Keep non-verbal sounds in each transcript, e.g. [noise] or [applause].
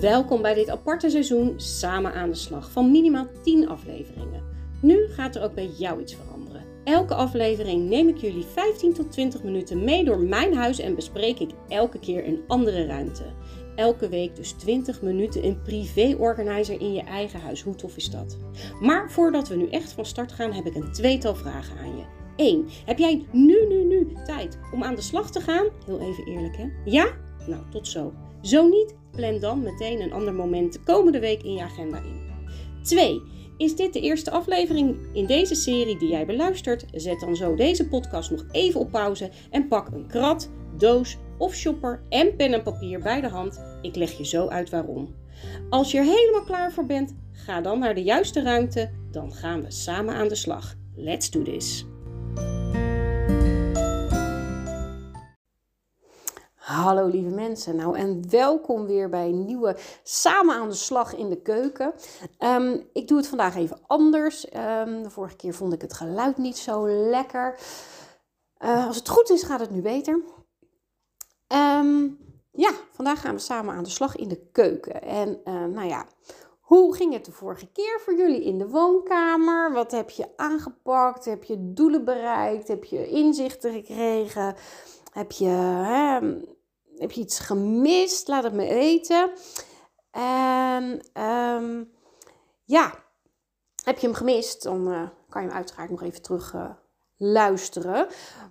Welkom bij dit aparte seizoen Samen aan de slag van minimaal 10 afleveringen. Nu gaat er ook bij jou iets veranderen. Elke aflevering neem ik jullie 15 tot 20 minuten mee door mijn huis en bespreek ik elke keer een andere ruimte. Elke week dus 20 minuten een privé-organizer in je eigen huis. Hoe tof is dat? Maar voordat we nu echt van start gaan, heb ik een tweetal vragen aan je. 1. Heb jij nu, nu, nu tijd om aan de slag te gaan? Heel even eerlijk hè? Ja? Nou, tot zo. Zo niet, plan dan meteen een ander moment de komende week in je agenda in. 2. Is dit de eerste aflevering in deze serie die jij beluistert? Zet dan zo deze podcast nog even op pauze en pak een krat, doos of shopper en pen en papier bij de hand. Ik leg je zo uit waarom. Als je er helemaal klaar voor bent, ga dan naar de juiste ruimte. Dan gaan we samen aan de slag. Let's do this. Hallo lieve mensen, nou en welkom weer bij een nieuwe Samen aan de slag in de keuken. Ehm, ik doe het vandaag even anders. Ehm, de vorige keer vond ik het geluid niet zo lekker. Uh, als het goed is, gaat het nu beter. Ehm, ja, vandaag gaan we samen aan de slag in de keuken. En uh, nou ja, hoe ging het de vorige keer voor jullie in de woonkamer? Wat heb je aangepakt? Heb je doelen bereikt? Heb je inzichten gekregen? Heb je, hè, heb je iets gemist? Laat het me weten. En um, ja, heb je hem gemist? Dan uh, kan je hem uiteraard nog even terug uh, luisteren.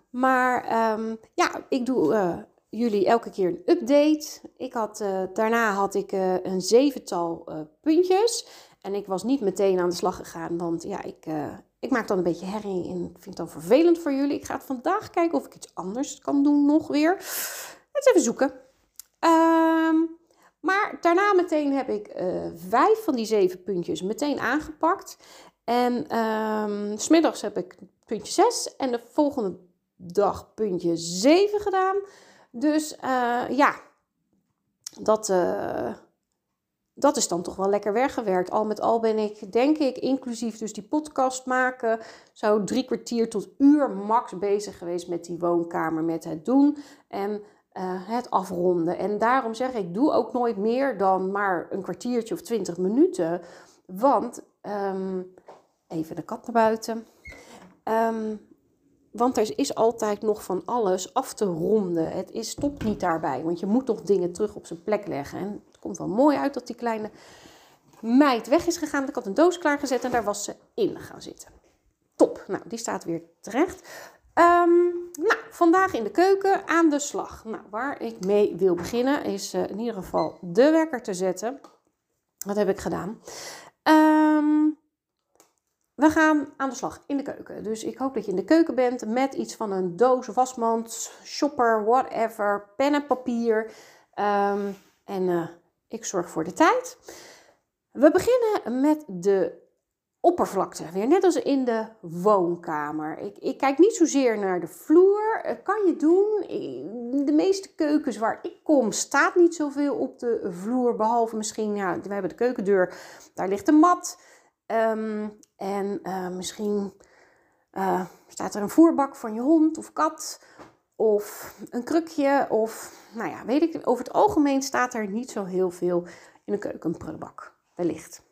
Maar um, ja, ik doe uh, jullie elke keer een update. Ik had, daarna had ik een zevental puntjes. En ik was niet meteen aan de slag gegaan, want ja, ik, ik maak dan een beetje herrie en vind het dan vervelend voor jullie. Ik ga het vandaag kijken of ik iets anders kan doen nog weer. Even zoeken. Um, maar daarna meteen heb ik uh, vijf van die zeven puntjes meteen aangepakt. En um, smiddags heb ik puntje 6 en de volgende dag puntje 7 gedaan. Dus uh, ja, dat, uh, dat is dan toch wel lekker weggewerkt. Al met al ben ik, denk ik, inclusief dus die podcast maken, zo drie kwartier tot uur max bezig geweest met die woonkamer, met het doen. En uh, het afronden. En daarom zeg ik, doe ook nooit meer dan maar een kwartiertje of twintig minuten. Want, um, even de kat naar buiten. Um, want er is altijd nog van alles af te ronden. Het is, stopt niet daarbij, want je moet nog dingen terug op zijn plek leggen. En het komt wel mooi uit dat die kleine meid weg is gegaan. Ik had een doos klaargezet en daar was ze in gaan zitten. Top, nou die staat weer terecht. Um, nou, vandaag in de keuken aan de slag. Nou, waar ik mee wil beginnen is uh, in ieder geval de wekker te zetten. Dat heb ik gedaan. Um, we gaan aan de slag in de keuken. Dus ik hoop dat je in de keuken bent met iets van een doos, wasmand, shopper, whatever, pen en papier. Um, en uh, ik zorg voor de tijd. We beginnen met de oppervlakte. Weer net als in de woonkamer. Ik, ik kijk niet zozeer naar de vloer. Dat kan je doen. De meeste keukens waar ik kom staat niet zoveel op de vloer. Behalve misschien, ja, we hebben de keukendeur. Daar ligt een mat. Um, en uh, misschien staat er een voerbak van je hond of kat. Of een krukje. Of, nou ja, weet ik. Over het algemeen staat er niet zo heel veel in de keuken. Een prullenbak. Wellicht.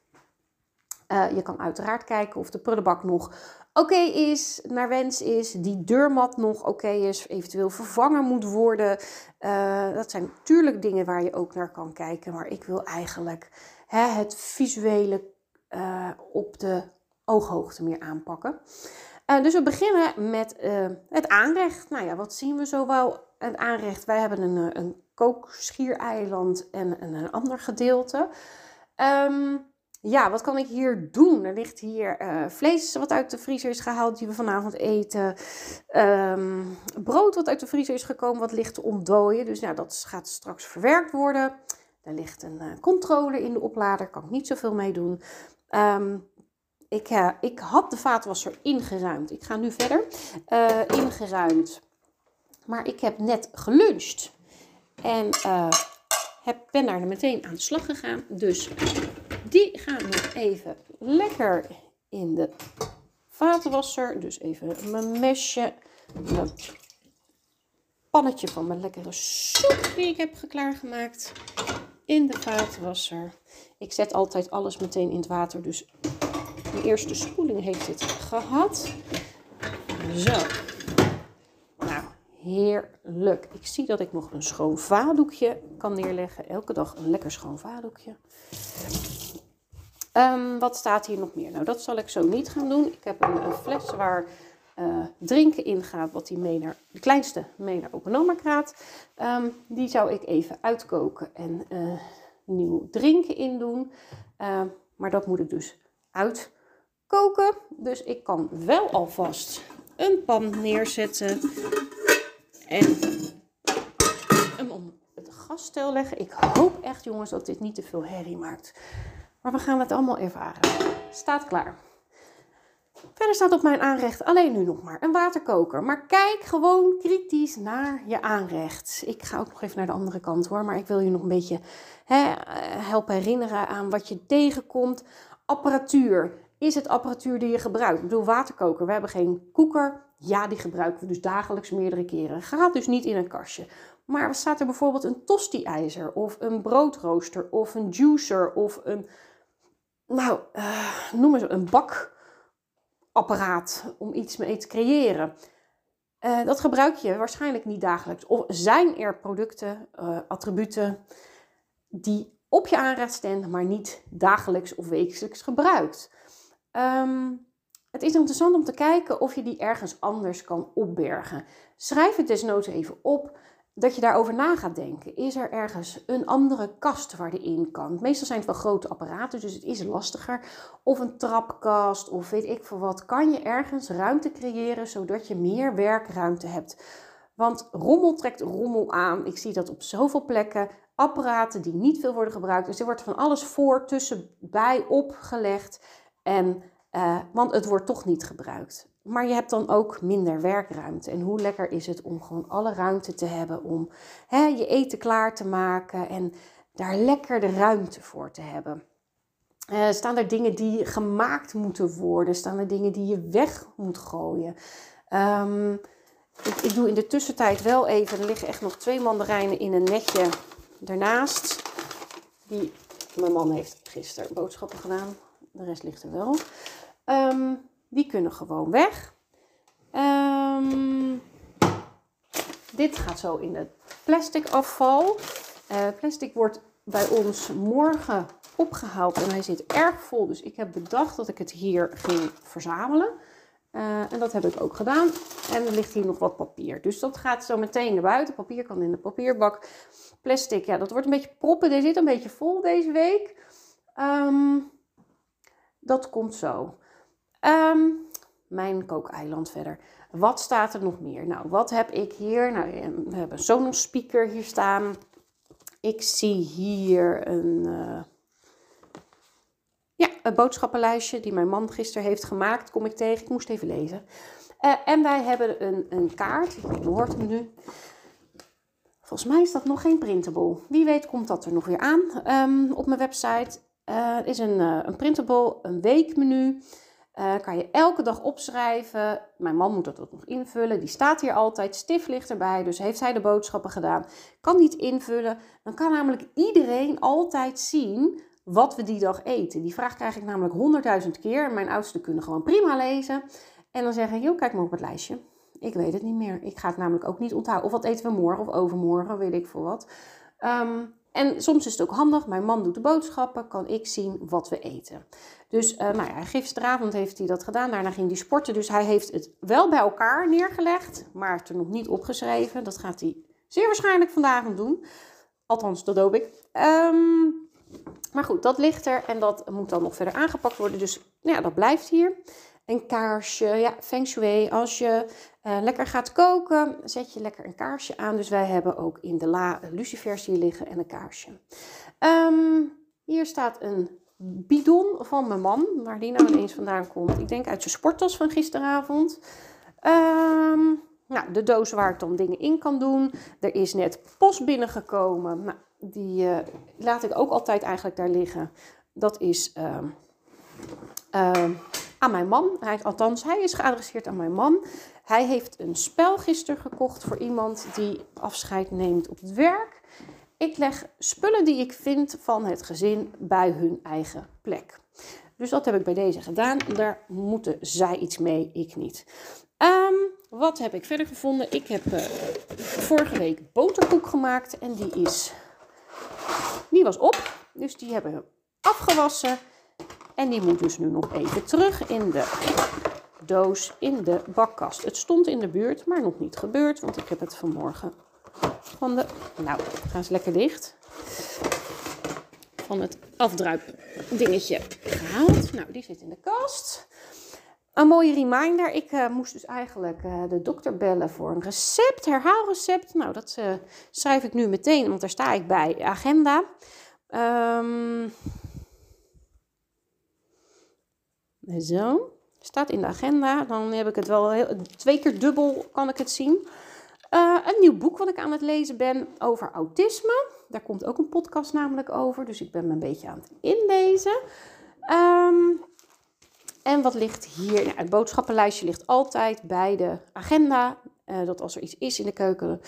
Uh, je kan uiteraard kijken of de prullenbak nog oké is, naar wens is, die deurmat nog oké is, eventueel vervangen moet worden. Uh, dat zijn natuurlijk dingen waar je ook naar kan kijken, maar ik wil eigenlijk hè, het visuele uh, op de ooghoogte meer aanpakken. dus we beginnen met het aanrecht. Nou ja, wat zien we zo wel? Het aanrecht, wij hebben een, een kookschiereiland en, en een ander gedeelte. Um, ja, wat kan ik hier doen? Er ligt hier uh, vlees wat uit de vriezer is gehaald, die we vanavond eten. Um, brood wat uit de vriezer is gekomen, wat ligt te ontdooien. Dus ja, dat gaat straks verwerkt worden. Er ligt een uh, controller in de oplader, kan ik niet zoveel mee doen. Um, ik, uh, ik had de vaatwasser ingeruimd. Ik ga nu verder. ingeruimd. Maar ik heb net geluncht. En heb, ben daar meteen aan de slag gegaan. Dus die gaan nog even lekker in de vaatwasser. Dus even mijn mesje, mijn pannetje van mijn lekkere soep die ik heb klaargemaakt. in de vaatwasser. Ik zet altijd alles meteen in het water, dus de eerste spoeling heeft het gehad. Zo. Nou, heerlijk. Ik zie dat ik nog een schoon vaatdoekje kan neerleggen. Elke dag een lekker schoon vaatdoekje. Um, wat staat hier nog meer? Nou, dat zal ik zo niet gaan doen. Ik heb een, fles waar uh, drinken in gaat, wat die mee naar, de kleinste mee naar Open kraat. Um, die zou ik even uitkoken en uh, nieuw drinken in doen. Uh, maar dat moet ik dus uitkoken. Dus ik kan wel alvast een pan neerzetten en hem om het gasstel leggen. Ik hoop echt jongens dat dit niet te veel herrie maakt. Maar we gaan het allemaal ervaren. Staat klaar. Verder staat op mijn aanrecht alleen nu nog maar een waterkoker. Maar kijk gewoon kritisch naar je aanrecht. Ik ga ook nog even naar de andere kant hoor. Maar ik wil je nog een beetje hè, helpen herinneren aan wat je tegenkomt. Apparatuur. Is het apparatuur die je gebruikt? Ik bedoel, waterkoker. We hebben geen koeker. Ja, die gebruiken we dus dagelijks meerdere keren. Gaat dus niet in een kastje. Maar staat er bijvoorbeeld een tosti-ijzer of een broodrooster of een juicer of een, nou, uh, noem eens een bakapparaat om iets mee te creëren. Uh, dat gebruik je waarschijnlijk niet dagelijks. Of zijn er producten, uh, attributen die op je aanrecht staan, maar niet dagelijks of wekelijks gebruikt. Um, het is interessant om te kijken of je die ergens anders kan opbergen. Schrijf het desnoods even op dat je daarover na gaat denken. Is er ergens een andere kast waar die in kan? Meestal zijn het wel grote apparaten, dus het is lastiger. Of een trapkast of weet ik veel wat. Kan je ergens ruimte creëren zodat je meer werkruimte hebt? Want rommel trekt rommel aan. Ik zie dat op zoveel plekken. Apparaten die niet veel worden gebruikt. Dus er wordt van alles voor, tussenbij opgelegd. En, uh, want het wordt toch niet gebruikt. Maar je hebt dan ook minder werkruimte. En hoe lekker is het om gewoon alle ruimte te hebben om hè, je eten klaar te maken en daar lekker de ruimte voor te hebben. Uh, staan er dingen die gemaakt moeten worden? Staan er dingen die je weg moet gooien? Um, ik, doe in de tussentijd wel even, er liggen echt nog twee mandarijnen in een netje ernaast. Die mijn man heeft gisteren boodschappen gedaan. De rest ligt er wel. Um, die kunnen gewoon weg. Um, dit gaat zo in het plastic afval. Uh, plastic wordt bij ons morgen opgehaald en hij zit erg vol. Dus ik heb bedacht dat ik het hier ging verzamelen. Uh, en dat heb ik ook gedaan. En er ligt hier nog wat papier. Dus dat gaat zo meteen naar buiten. Papier kan in de papierbak. Plastic, ja, dat wordt een beetje proppen. Deze zit een beetje vol deze week. Um, dat komt zo. Um, mijn kookeiland verder. Wat staat er nog meer? Nou, wat heb ik hier? Nou, we hebben een Sonos speaker hier staan. Ik zie hier een, uh, ja, een boodschappenlijstje die mijn man gisteren heeft gemaakt. Kom ik tegen. Ik moest even lezen. Uh, en wij hebben een, een kaart. Je hoort hem nu. Volgens mij is dat nog geen printable. Wie weet komt dat er nog weer aan um, op mijn website. Uh, is een, een printable, een weekmenu. Uh, kan je elke dag opschrijven. Mijn man moet dat ook nog invullen. Die staat hier altijd. Stift ligt erbij. Dus heeft hij de boodschappen gedaan. Kan niet invullen. Dan kan namelijk iedereen altijd zien wat we die dag eten. Die vraag krijg ik namelijk honderdduizend keer. Mijn oudsten kunnen gewoon prima lezen. En dan zeggen, joh, kijk maar op het lijstje. Ik weet het niet meer. Ik ga het namelijk ook niet onthouden. Of wat eten we morgen of overmorgen, weet ik veel wat. Um, en soms is het ook handig, mijn man doet de boodschappen, kan ik zien wat we eten. Dus uh, nou ja, gisteravond heeft hij dat gedaan, daarna ging hij sporten. Dus hij heeft het wel bij elkaar neergelegd, maar het er nog niet opgeschreven. Dat gaat hij zeer waarschijnlijk vandaag doen. Althans, dat hoop ik. Um, maar goed, dat ligt er en dat moet dan nog verder aangepakt worden. Dus nou ja, dat blijft hier. Een kaarsje, ja, feng shui. Als je uh, lekker gaat koken, zet je lekker een kaarsje aan. Dus wij hebben ook in de la lucifers hier liggen en een kaarsje. Um, hier staat een bidon van mijn man, waar die nou ineens vandaan komt. Ik denk uit zijn sporttas van gisteravond. Um, nou, de doos waar ik dan dingen in kan doen. Er is net post binnengekomen. Nou, die uh, laat ik ook altijd eigenlijk daar liggen. Dat is... Uh, aan mijn man. Hij, althans, hij is geadresseerd aan mijn man. Hij heeft een spel gisteren gekocht voor iemand die afscheid neemt op het werk. Ik leg spullen die ik vind van het gezin bij hun eigen plek. Dus dat heb ik bij deze gedaan. Daar moeten zij iets mee, ik niet. Um, wat heb ik verder gevonden? Ik heb uh, vorige week boterkoek gemaakt en die is, die was op. Dus die hebben we afgewassen. En die moet dus nu nog even terug in de doos in de bakkast. Het stond in de buurt, maar nog niet gebeurd, want ik heb het vanmorgen van de... Nou, gaan ze lekker dicht. Van het afdruip dingetje gehaald. Nou, die zit in de kast. Een mooie reminder. Ik uh, moest dus eigenlijk uh, de dokter bellen voor een recept, herhaalrecept. Nou, dat uh, schrijf ik nu meteen, want daar sta ik bij. Agenda. Um, zo. Staat in de agenda. Dan heb ik het wel heel, twee keer dubbel kan ik het zien. een nieuw boek wat ik aan het lezen ben over autisme. Daar komt ook een podcast namelijk over. Dus ik ben me een beetje aan het inlezen. Um, en wat ligt hier? Nou, het boodschappenlijstje ligt altijd bij de agenda. Uh, dat als er iets is in de keuken,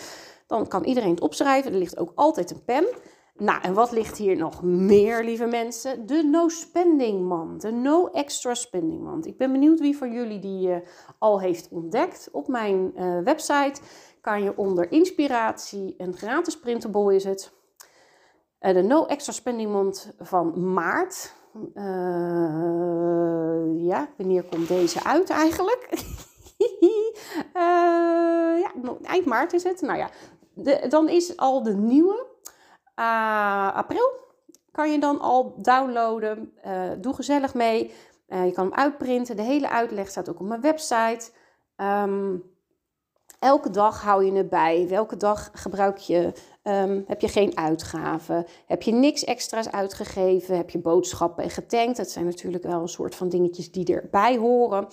dan kan iedereen het opschrijven. Er ligt ook altijd een pen. Nou, en wat ligt hier nog meer, lieve mensen? De no spending mand. De no extra spending mand. Ik ben benieuwd wie van jullie die uh, al heeft ontdekt. Op mijn uh, website kan je onder inspiratie, een gratis printable is het. de no extra spending mand van maart. Ja, wanneer komt deze uit eigenlijk? [laughs] ja, eind maart is het. Nou ja, dan is al de nieuwe. Uh, april kan je dan al downloaden. doe gezellig mee. je kan hem uitprinten. De hele uitleg staat ook op mijn website. Um, elke dag hou je het bij. Welke dag gebruik je, um, heb je geen uitgaven? Heb je niks extra's uitgegeven? Heb je boodschappen en getankt? Dat zijn natuurlijk wel een soort van dingetjes die erbij horen.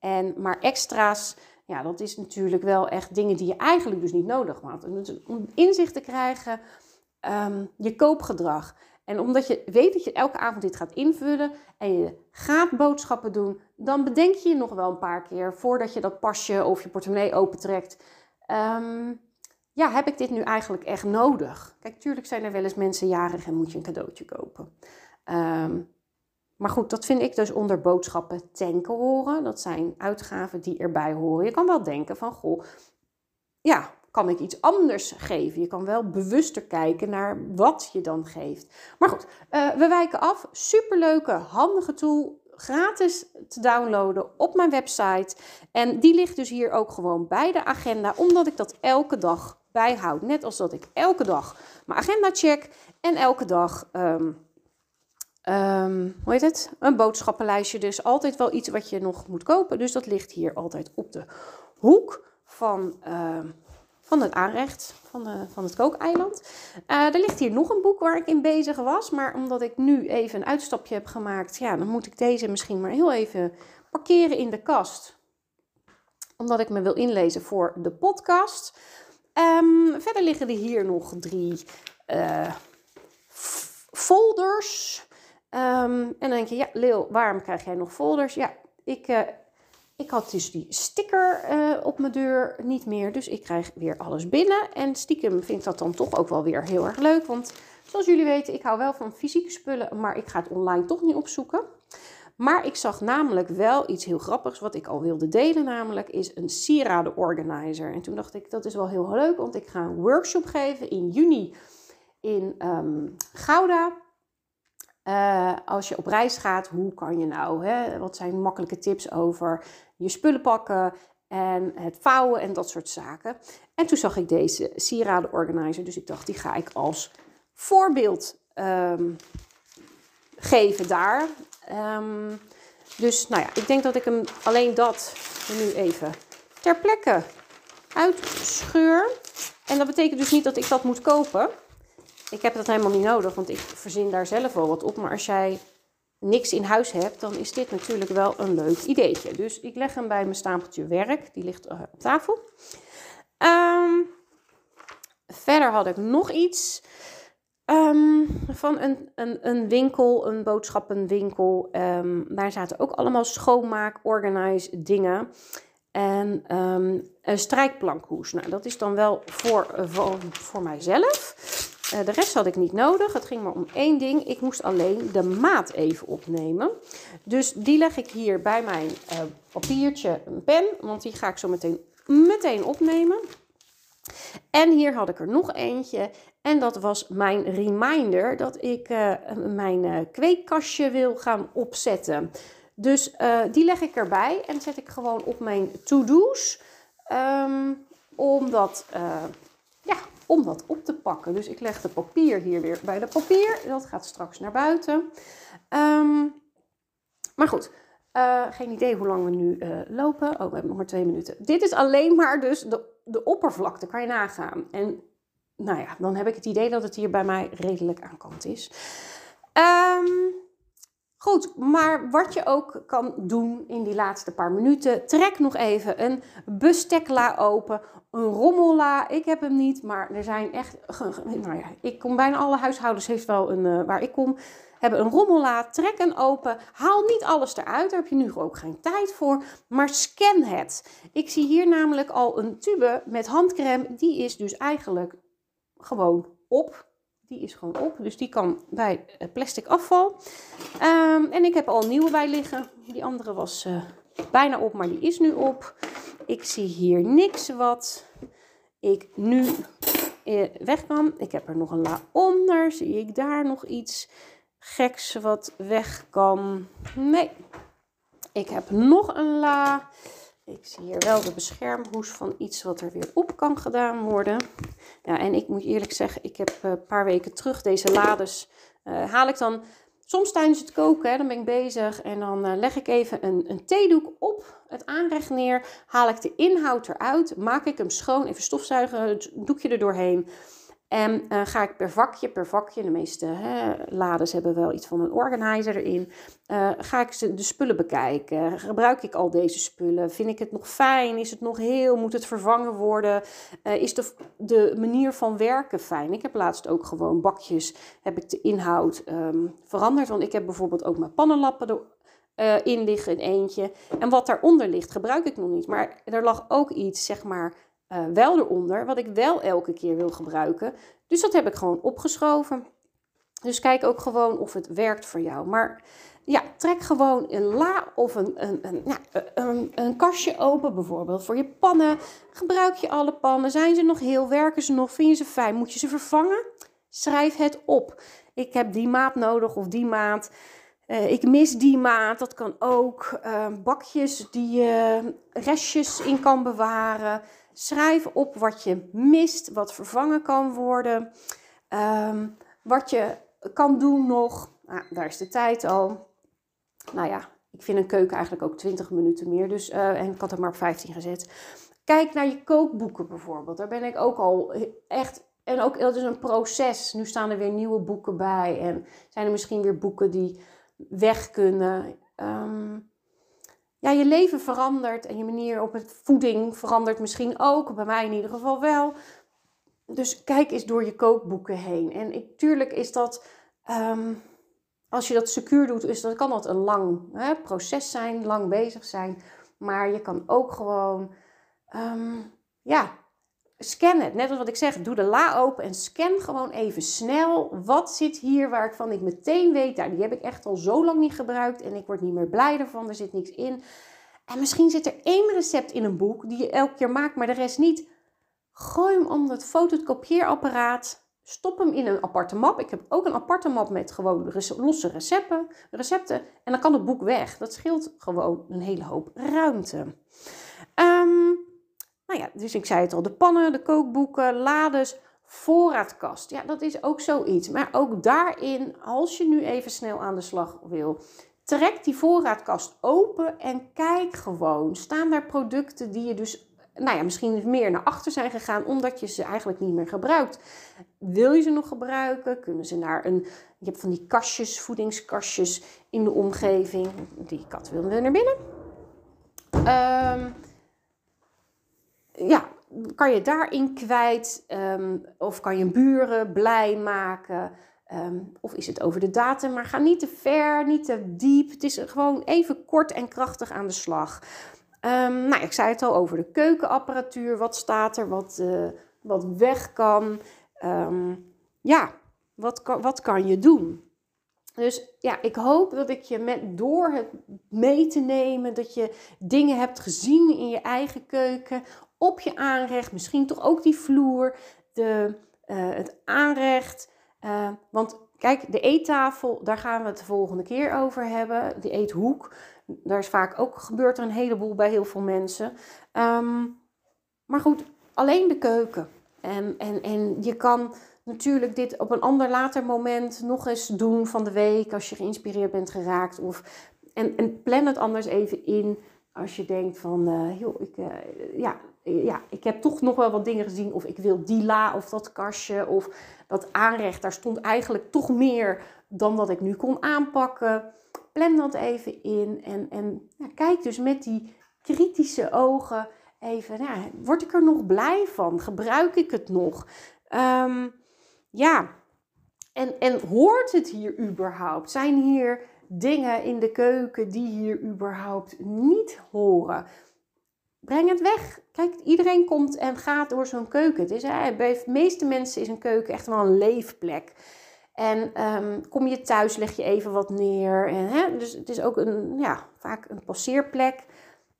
En, maar extra's, ja, dat is natuurlijk wel echt dingen die je eigenlijk dus niet nodig had. Om inzicht te krijgen, um, je koopgedrag. En omdat je weet dat je elke avond dit gaat invullen en je gaat boodschappen doen, dan bedenk je je nog wel een paar keer voordat je dat pasje of je portemonnee opentrekt. Um, ja, heb ik dit nu eigenlijk echt nodig? Kijk, tuurlijk zijn er wel eens mensen jarig en moet je een cadeautje kopen. Um, maar goed, dat vind ik dus onder boodschappen tanken horen. Dat zijn uitgaven die erbij horen. Je kan wel denken van, goh, ja, kan ik iets anders geven? Je kan wel bewuster kijken naar wat je dan geeft. Maar goed, uh, we wijken af. Superleuke, handige tool. Gratis te downloaden op mijn website. En die ligt dus hier ook gewoon bij de agenda, omdat ik dat elke dag bijhoud. Net als dat ik elke dag mijn agenda check en elke dag. Um, um, hoe heet het? Een boodschappenlijstje. Dus altijd wel iets wat je nog moet kopen. Dus dat ligt hier altijd op de hoek van. Uh, van het aanrecht van, de, van het kookeiland. Uh, er ligt hier nog een boek waar ik in bezig was. Maar omdat ik nu even een uitstapje heb gemaakt, ja, dan moet ik deze misschien maar heel even parkeren in de kast. Omdat ik me wil inlezen voor de podcast. Um, verder liggen er hier nog drie uh, folders. Um, en dan denk je, ja, waarom krijg jij nog folders? Ja, ik, uh, ik had dus die sticker uh, op mijn deur niet meer. Dus ik krijg weer alles binnen. En stiekem vind ik dat dan toch ook wel weer heel erg leuk. Want zoals jullie weten, ik hou wel van fysieke spullen. Maar ik ga het online toch niet opzoeken. Maar ik zag namelijk wel iets heel grappigs wat ik al wilde delen. Namelijk is een sieraden organizer. En toen dacht ik, dat is wel heel leuk. Want ik ga een workshop geven in juni in um, Gouda. Uh, als je op reis gaat, hoe kan je nou? Hè? Wat zijn makkelijke tips over je spullen pakken en het vouwen en dat soort zaken. En toen zag ik deze sieraden organizer, dus ik dacht, die ga ik als voorbeeld um, geven daar. Um, dus nou ja, ik denk dat ik hem alleen dat nu even ter plekke uitscheur. En dat betekent dus niet dat ik dat moet kopen. Ik heb dat helemaal niet nodig, want ik verzin daar zelf wel wat op. Maar als jij niks in huis hebt, dan is dit natuurlijk wel een leuk ideetje. Dus ik leg hem bij mijn stapeltje werk. Die ligt uh, op tafel. Um, verder had ik nog iets. Um, van een, een, een winkel, een boodschappenwinkel. Um, daar zaten ook allemaal schoonmaak, organize dingen. En een strijkplankhoes. Nou, dat is dan wel voor, voor, voor mijzelf. De rest had ik niet nodig. Het ging maar om één ding. Ik moest alleen de maat even opnemen. Dus die leg ik hier bij mijn papiertje, een pen. Want die ga ik zo meteen, meteen opnemen. En hier had ik er nog eentje. En dat was mijn reminder dat ik mijn kweekkastje wil gaan opzetten. Dus die leg ik erbij en zet ik gewoon op mijn to-do's. Um, om, dat, uh, ja, om dat op te pakken. Dus ik leg de papier hier weer bij de papier. Dat gaat straks naar buiten. Um, maar goed, uh, geen idee hoe lang we nu lopen. Oh, we hebben nog maar twee minuten. Dit is alleen maar dus de, de oppervlakte, kan je nagaan. En nou ja, dan heb ik het idee dat het hier bij mij redelijk aan kant is. Um, Goed, maar wat je ook kan doen in die laatste paar minuten, trek nog even een bestekla open, een rommella. Ik heb hem niet, maar er zijn echt, nou ja, ik kom bijna alle huishoudens heeft wel een, uh, waar ik kom, hebben een rommella. Trek een open, haal niet alles eruit, daar heb je nu ook geen tijd voor, maar scan het. Ik zie hier namelijk al een tube met handcrème, die is dus eigenlijk gewoon op. Die is gewoon op, dus die kan bij plastic afval. Um, en ik heb al nieuwe bij liggen. Die andere was uh, bijna op, maar die is nu op. Ik zie hier niks wat ik nu uh, weg kan. Ik heb er nog een la onder. Zie ik daar nog iets geks wat weg kan? Nee. Ik heb nog een la. Ik zie hier wel de beschermhoes van iets wat er weer op kan gedaan worden. Ja, en ik moet eerlijk zeggen, ik heb eh, een paar weken terug deze lades. Uh, haal ik dan soms tijdens het koken, hè, dan ben ik bezig. En dan uh, leg ik even een, een theedoek op het aanrecht neer. Haal ik de inhoud eruit. Maak ik hem schoon. Even stofzuigen, het doekje er doorheen. En uh, ga ik per vakje, per vakje, de meeste hè, lades hebben wel iets van een organizer erin, uh, ga ik de spullen bekijken. Gebruik ik al deze spullen? Vind ik het nog fijn? Is het nog heel? Moet het vervangen worden? Uh, is de, manier van werken fijn? Ik heb laatst ook gewoon bakjes, heb ik de inhoud um, veranderd. Want ik heb bijvoorbeeld ook mijn pannenlappen erin liggen, in eentje. En wat daaronder ligt, gebruik ik nog niet. Maar er lag ook iets, zeg maar uh, wel eronder, wat ik wel elke keer wil gebruiken. Dus dat heb ik gewoon opgeschoven. Dus kijk ook gewoon of het werkt voor jou. Maar ja, trek gewoon een la of een, een, een, een, een kastje open, bijvoorbeeld voor je pannen. Gebruik je alle pannen? Zijn ze nog heel? Werken ze nog? Vind je ze fijn? Moet je ze vervangen? Schrijf het op. Ik heb die maat nodig of die maat. Uh, ik mis die maat, dat kan ook. Uh, bakjes die je restjes in kan bewaren. Schrijf op wat je mist, wat vervangen kan worden, um, wat je kan doen nog. Nou, daar is de tijd al. Nou ja, ik vind een keuken eigenlijk ook 20 minuten meer. Dus, uh, en ik had er maar op 15 gezet. Kijk naar je kookboeken bijvoorbeeld. Daar ben ik ook al echt. En ook dat is een proces. Nu staan er weer nieuwe boeken bij. En zijn er misschien weer boeken die weg kunnen. Um, ja, je leven verandert en je manier op het voeding verandert misschien ook. Bij mij in ieder geval wel. Dus kijk eens door je kookboeken heen. En ik, tuurlijk is dat, um, als je dat secuur doet, is dat, kan dat een lang hè, proces zijn, lang bezig zijn. Maar je kan ook gewoon, um, ja, scan het. Net als wat ik zeg, doe de la open en scan gewoon even snel. Wat zit hier waarvan ik meteen weet, nou, die heb ik echt al zo lang niet gebruikt en ik word niet meer blij ervan, er zit niks in. En misschien zit er één recept in een boek die je elke keer maakt, maar de rest niet. Gooi hem onder het fotokopieerapparaat. Stop hem in een aparte map. Ik heb ook een aparte map met gewoon losse recepten. recepten en dan kan het boek weg. Dat scheelt gewoon een hele hoop ruimte. Um, nou dus ik zei het al, de pannen, de kookboeken, lades, voorraadkast. Ja, dat is ook zoiets. Maar ook daarin, als je nu even snel aan de slag wil, trek die voorraadkast open en kijk gewoon. Staan daar producten die je dus, nou ja, misschien meer naar achter zijn gegaan omdat je ze eigenlijk niet meer gebruikt. Wil je ze nog gebruiken? Kunnen ze naar een, je hebt van die kastjes, voedingskastjes in de omgeving. Die kat wil weer naar binnen. Um, ja, kan je daarin kwijt? Um, of kan je buren blij maken? Um, of is het over de datum? Maar ga niet te ver, niet te diep. Het is gewoon even kort en krachtig aan de slag. Um, nou, ik zei het al over de keukenapparatuur. Wat staat er? Wat, uh, wat weg kan? ja, wat wat kan je doen? Dus ja, ik hoop dat ik je met door het mee te nemen, dat je dingen hebt gezien in je eigen keuken, op je aanrecht, misschien toch ook die vloer, de, uh, het aanrecht. Uh, want kijk, de eettafel, daar gaan we het de volgende keer over hebben. De eethoek, daar is vaak ook gebeurt er een heleboel bij heel veel mensen. Um, maar goed, alleen de keuken. En, en, en je kan natuurlijk dit op een ander later moment nog eens doen van de week als je geïnspireerd bent geraakt. Of, en, en plan het anders even in als je denkt van, uh, joh, ik, ja, ja, ik heb toch nog wel wat dingen gezien. Of ik wil die la of dat kastje of dat aanrecht. Daar stond eigenlijk toch meer dan dat ik nu kon aanpakken. Plan dat even in en, en kijk dus met die kritische ogen even, ja, word ik er nog blij van? Gebruik ik het nog? Um, ja, en, en hoort het hier überhaupt? Zijn hier dingen in de keuken die hier überhaupt niet horen? Breng het weg. Kijk, iedereen komt en gaat door zo'n keuken. Het is, hè, bij de meeste mensen is een keuken echt wel een leefplek. En um, kom je thuis, leg je even wat neer. En, hè, dus het is ook een, ja, vaak een passeerplek.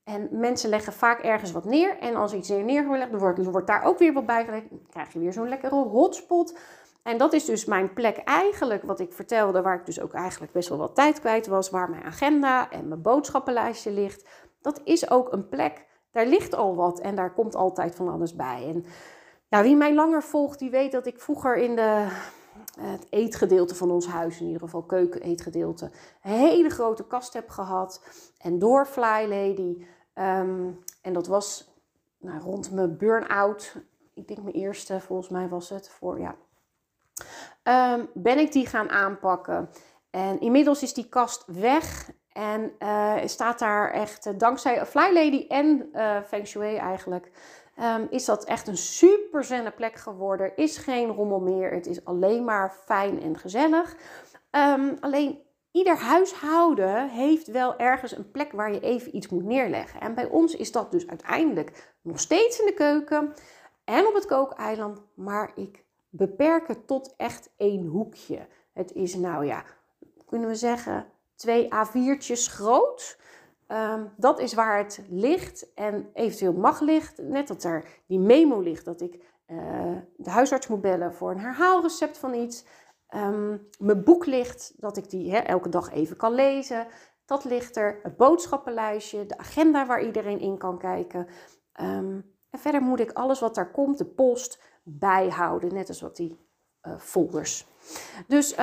En mensen leggen vaak ergens wat neer. En als iets neer neergelegd wordt, wordt daar ook weer wat bij gelegd. Dan krijg je weer zo'n lekkere hotspot. En dat is dus mijn plek eigenlijk, wat ik vertelde, waar ik dus ook eigenlijk best wel wat tijd kwijt was, waar mijn agenda en mijn boodschappenlijstje ligt. Dat is ook een plek, daar ligt al wat en daar komt altijd van alles bij. En ja, wie mij langer volgt, die weet dat ik vroeger in de, het eetgedeelte van ons huis, in ieder geval keuken-eetgedeelte, een hele grote kast heb gehad. En door Fly Lady, ehm, en dat was nou, rond mijn burn-out, ik denk mijn eerste, volgens mij was het, voor ja, um, ben ik die gaan aanpakken. En inmiddels is die kast weg en uh, staat daar echt, uh, dankzij Fly Lady en uh, Feng Shui eigenlijk, um, is dat echt een super zenne plek geworden. Er is geen rommel meer, het is alleen maar fijn en gezellig. Um, alleen ieder huishouden heeft wel ergens een plek waar je even iets moet neerleggen. En bij ons is dat dus uiteindelijk nog steeds in de keuken en op het kookeiland. Maar ik beperken tot echt één hoekje. Het is nou ja, kunnen we zeggen, twee A4'tjes groot. Um, dat is waar het ligt en eventueel mag ligt. Net dat er die memo ligt dat ik uh, de huisarts moet bellen voor een herhaalrecept van iets. Um, mijn boek ligt, dat ik die elke dag even kan lezen. Dat ligt er. Het boodschappenlijstje, de agenda waar iedereen in kan kijken. Um, en verder moet ik alles wat daar komt, de post, bijhouden. Net als wat die uh, folders. Dus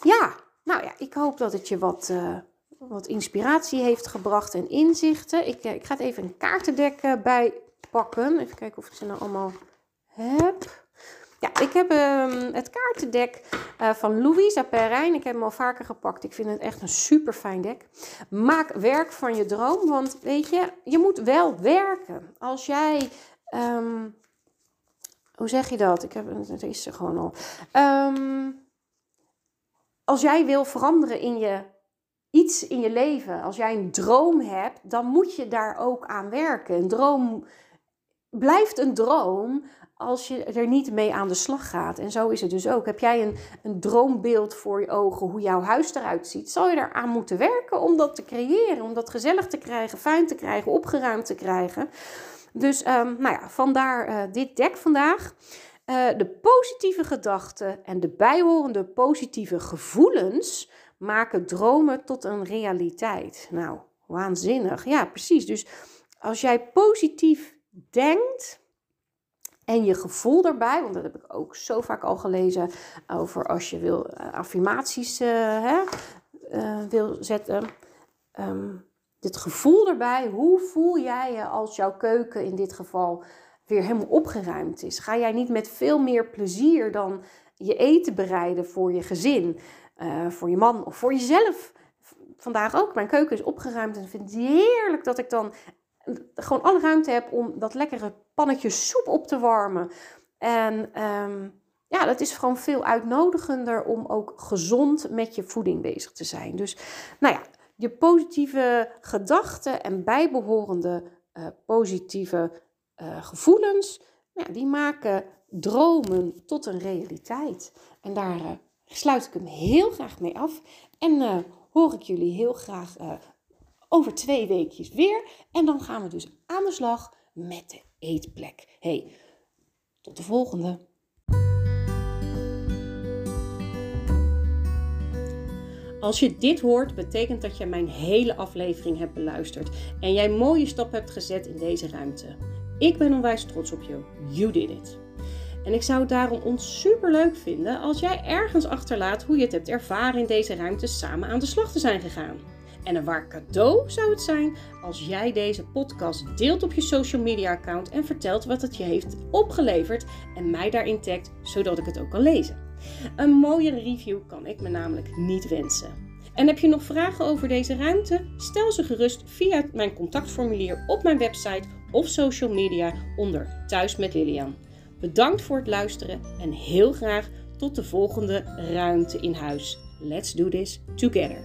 ja, nou ja, ik hoop dat het je wat, uh, wat inspiratie heeft gebracht en inzichten. Ik, uh, ik ga het even een kaartendek bij pakken. Even kijken of ik ze nou allemaal heb. Ja, ik heb um, het kaartendek uh, van Louisa Perrijn. Ik heb hem al vaker gepakt. Ik vind het echt een super fijn dek. Maak werk van je droom. Want weet je, je moet wel werken. Als jij um, hoe zeg je dat? Ik heb het is er gewoon al. Um, als jij wil veranderen in je iets in je leven, als jij een droom hebt, dan moet je daar ook aan werken. Een droom blijft een droom als je er niet mee aan de slag gaat. En zo is het dus ook. Heb jij een, een droombeeld voor je ogen hoe jouw huis eruit ziet, zal je eraan moeten werken om dat te creëren, om dat gezellig te krijgen, fijn te krijgen, opgeruimd te krijgen. Dus um, nou ja, vandaar uh, dit dek vandaag. Uh, de positieve gedachten en de bijhorende positieve gevoelens maken dromen tot een realiteit. Nou, waanzinnig. Ja, precies. Dus als jij positief denkt en je gevoel daarbij, want dat heb ik ook zo vaak al gelezen over als je wil uh, affirmaties hè, wil zetten. Um, dit gevoel erbij, hoe voel jij je als jouw keuken in dit geval weer helemaal opgeruimd is? Ga jij niet met veel meer plezier dan je eten bereiden voor je gezin, uh, voor je man of voor jezelf? Vandaag ook, mijn keuken is opgeruimd en vind het heerlijk dat ik dan gewoon alle ruimte heb om dat lekkere pannetje soep op te warmen. En um, ja, dat is gewoon veel uitnodigender om ook gezond met je voeding bezig te zijn. Dus nou ja, je positieve gedachten en bijbehorende uh, positieve uh, gevoelens ja, die maken dromen tot een realiteit. En daar uh, sluit ik hem heel graag mee af. En uh, hoor ik jullie heel graag over twee weekjes weer. En dan gaan we dus aan de slag met de eetplek. Hey, tot de volgende. Als je dit hoort, betekent dat je mijn hele aflevering hebt beluisterd en jij mooie stap hebt gezet in deze ruimte. Ik ben onwijs trots op je. You did it. En ik zou het daarom ons super leuk vinden als jij ergens achterlaat hoe je het hebt ervaren in deze ruimte samen aan de slag te zijn gegaan. En een waar cadeau zou het zijn als jij deze podcast deelt op je social media account en vertelt wat het je heeft opgeleverd en mij daarin tagt, zodat ik het ook kan lezen. Een mooiere review kan ik me namelijk niet wensen. En heb je nog vragen over deze ruimte? Stel ze gerust via mijn contactformulier op mijn website of social media onder Thuis met Lilian. Bedankt voor het luisteren en heel graag tot de volgende ruimte in huis. Let's do this together.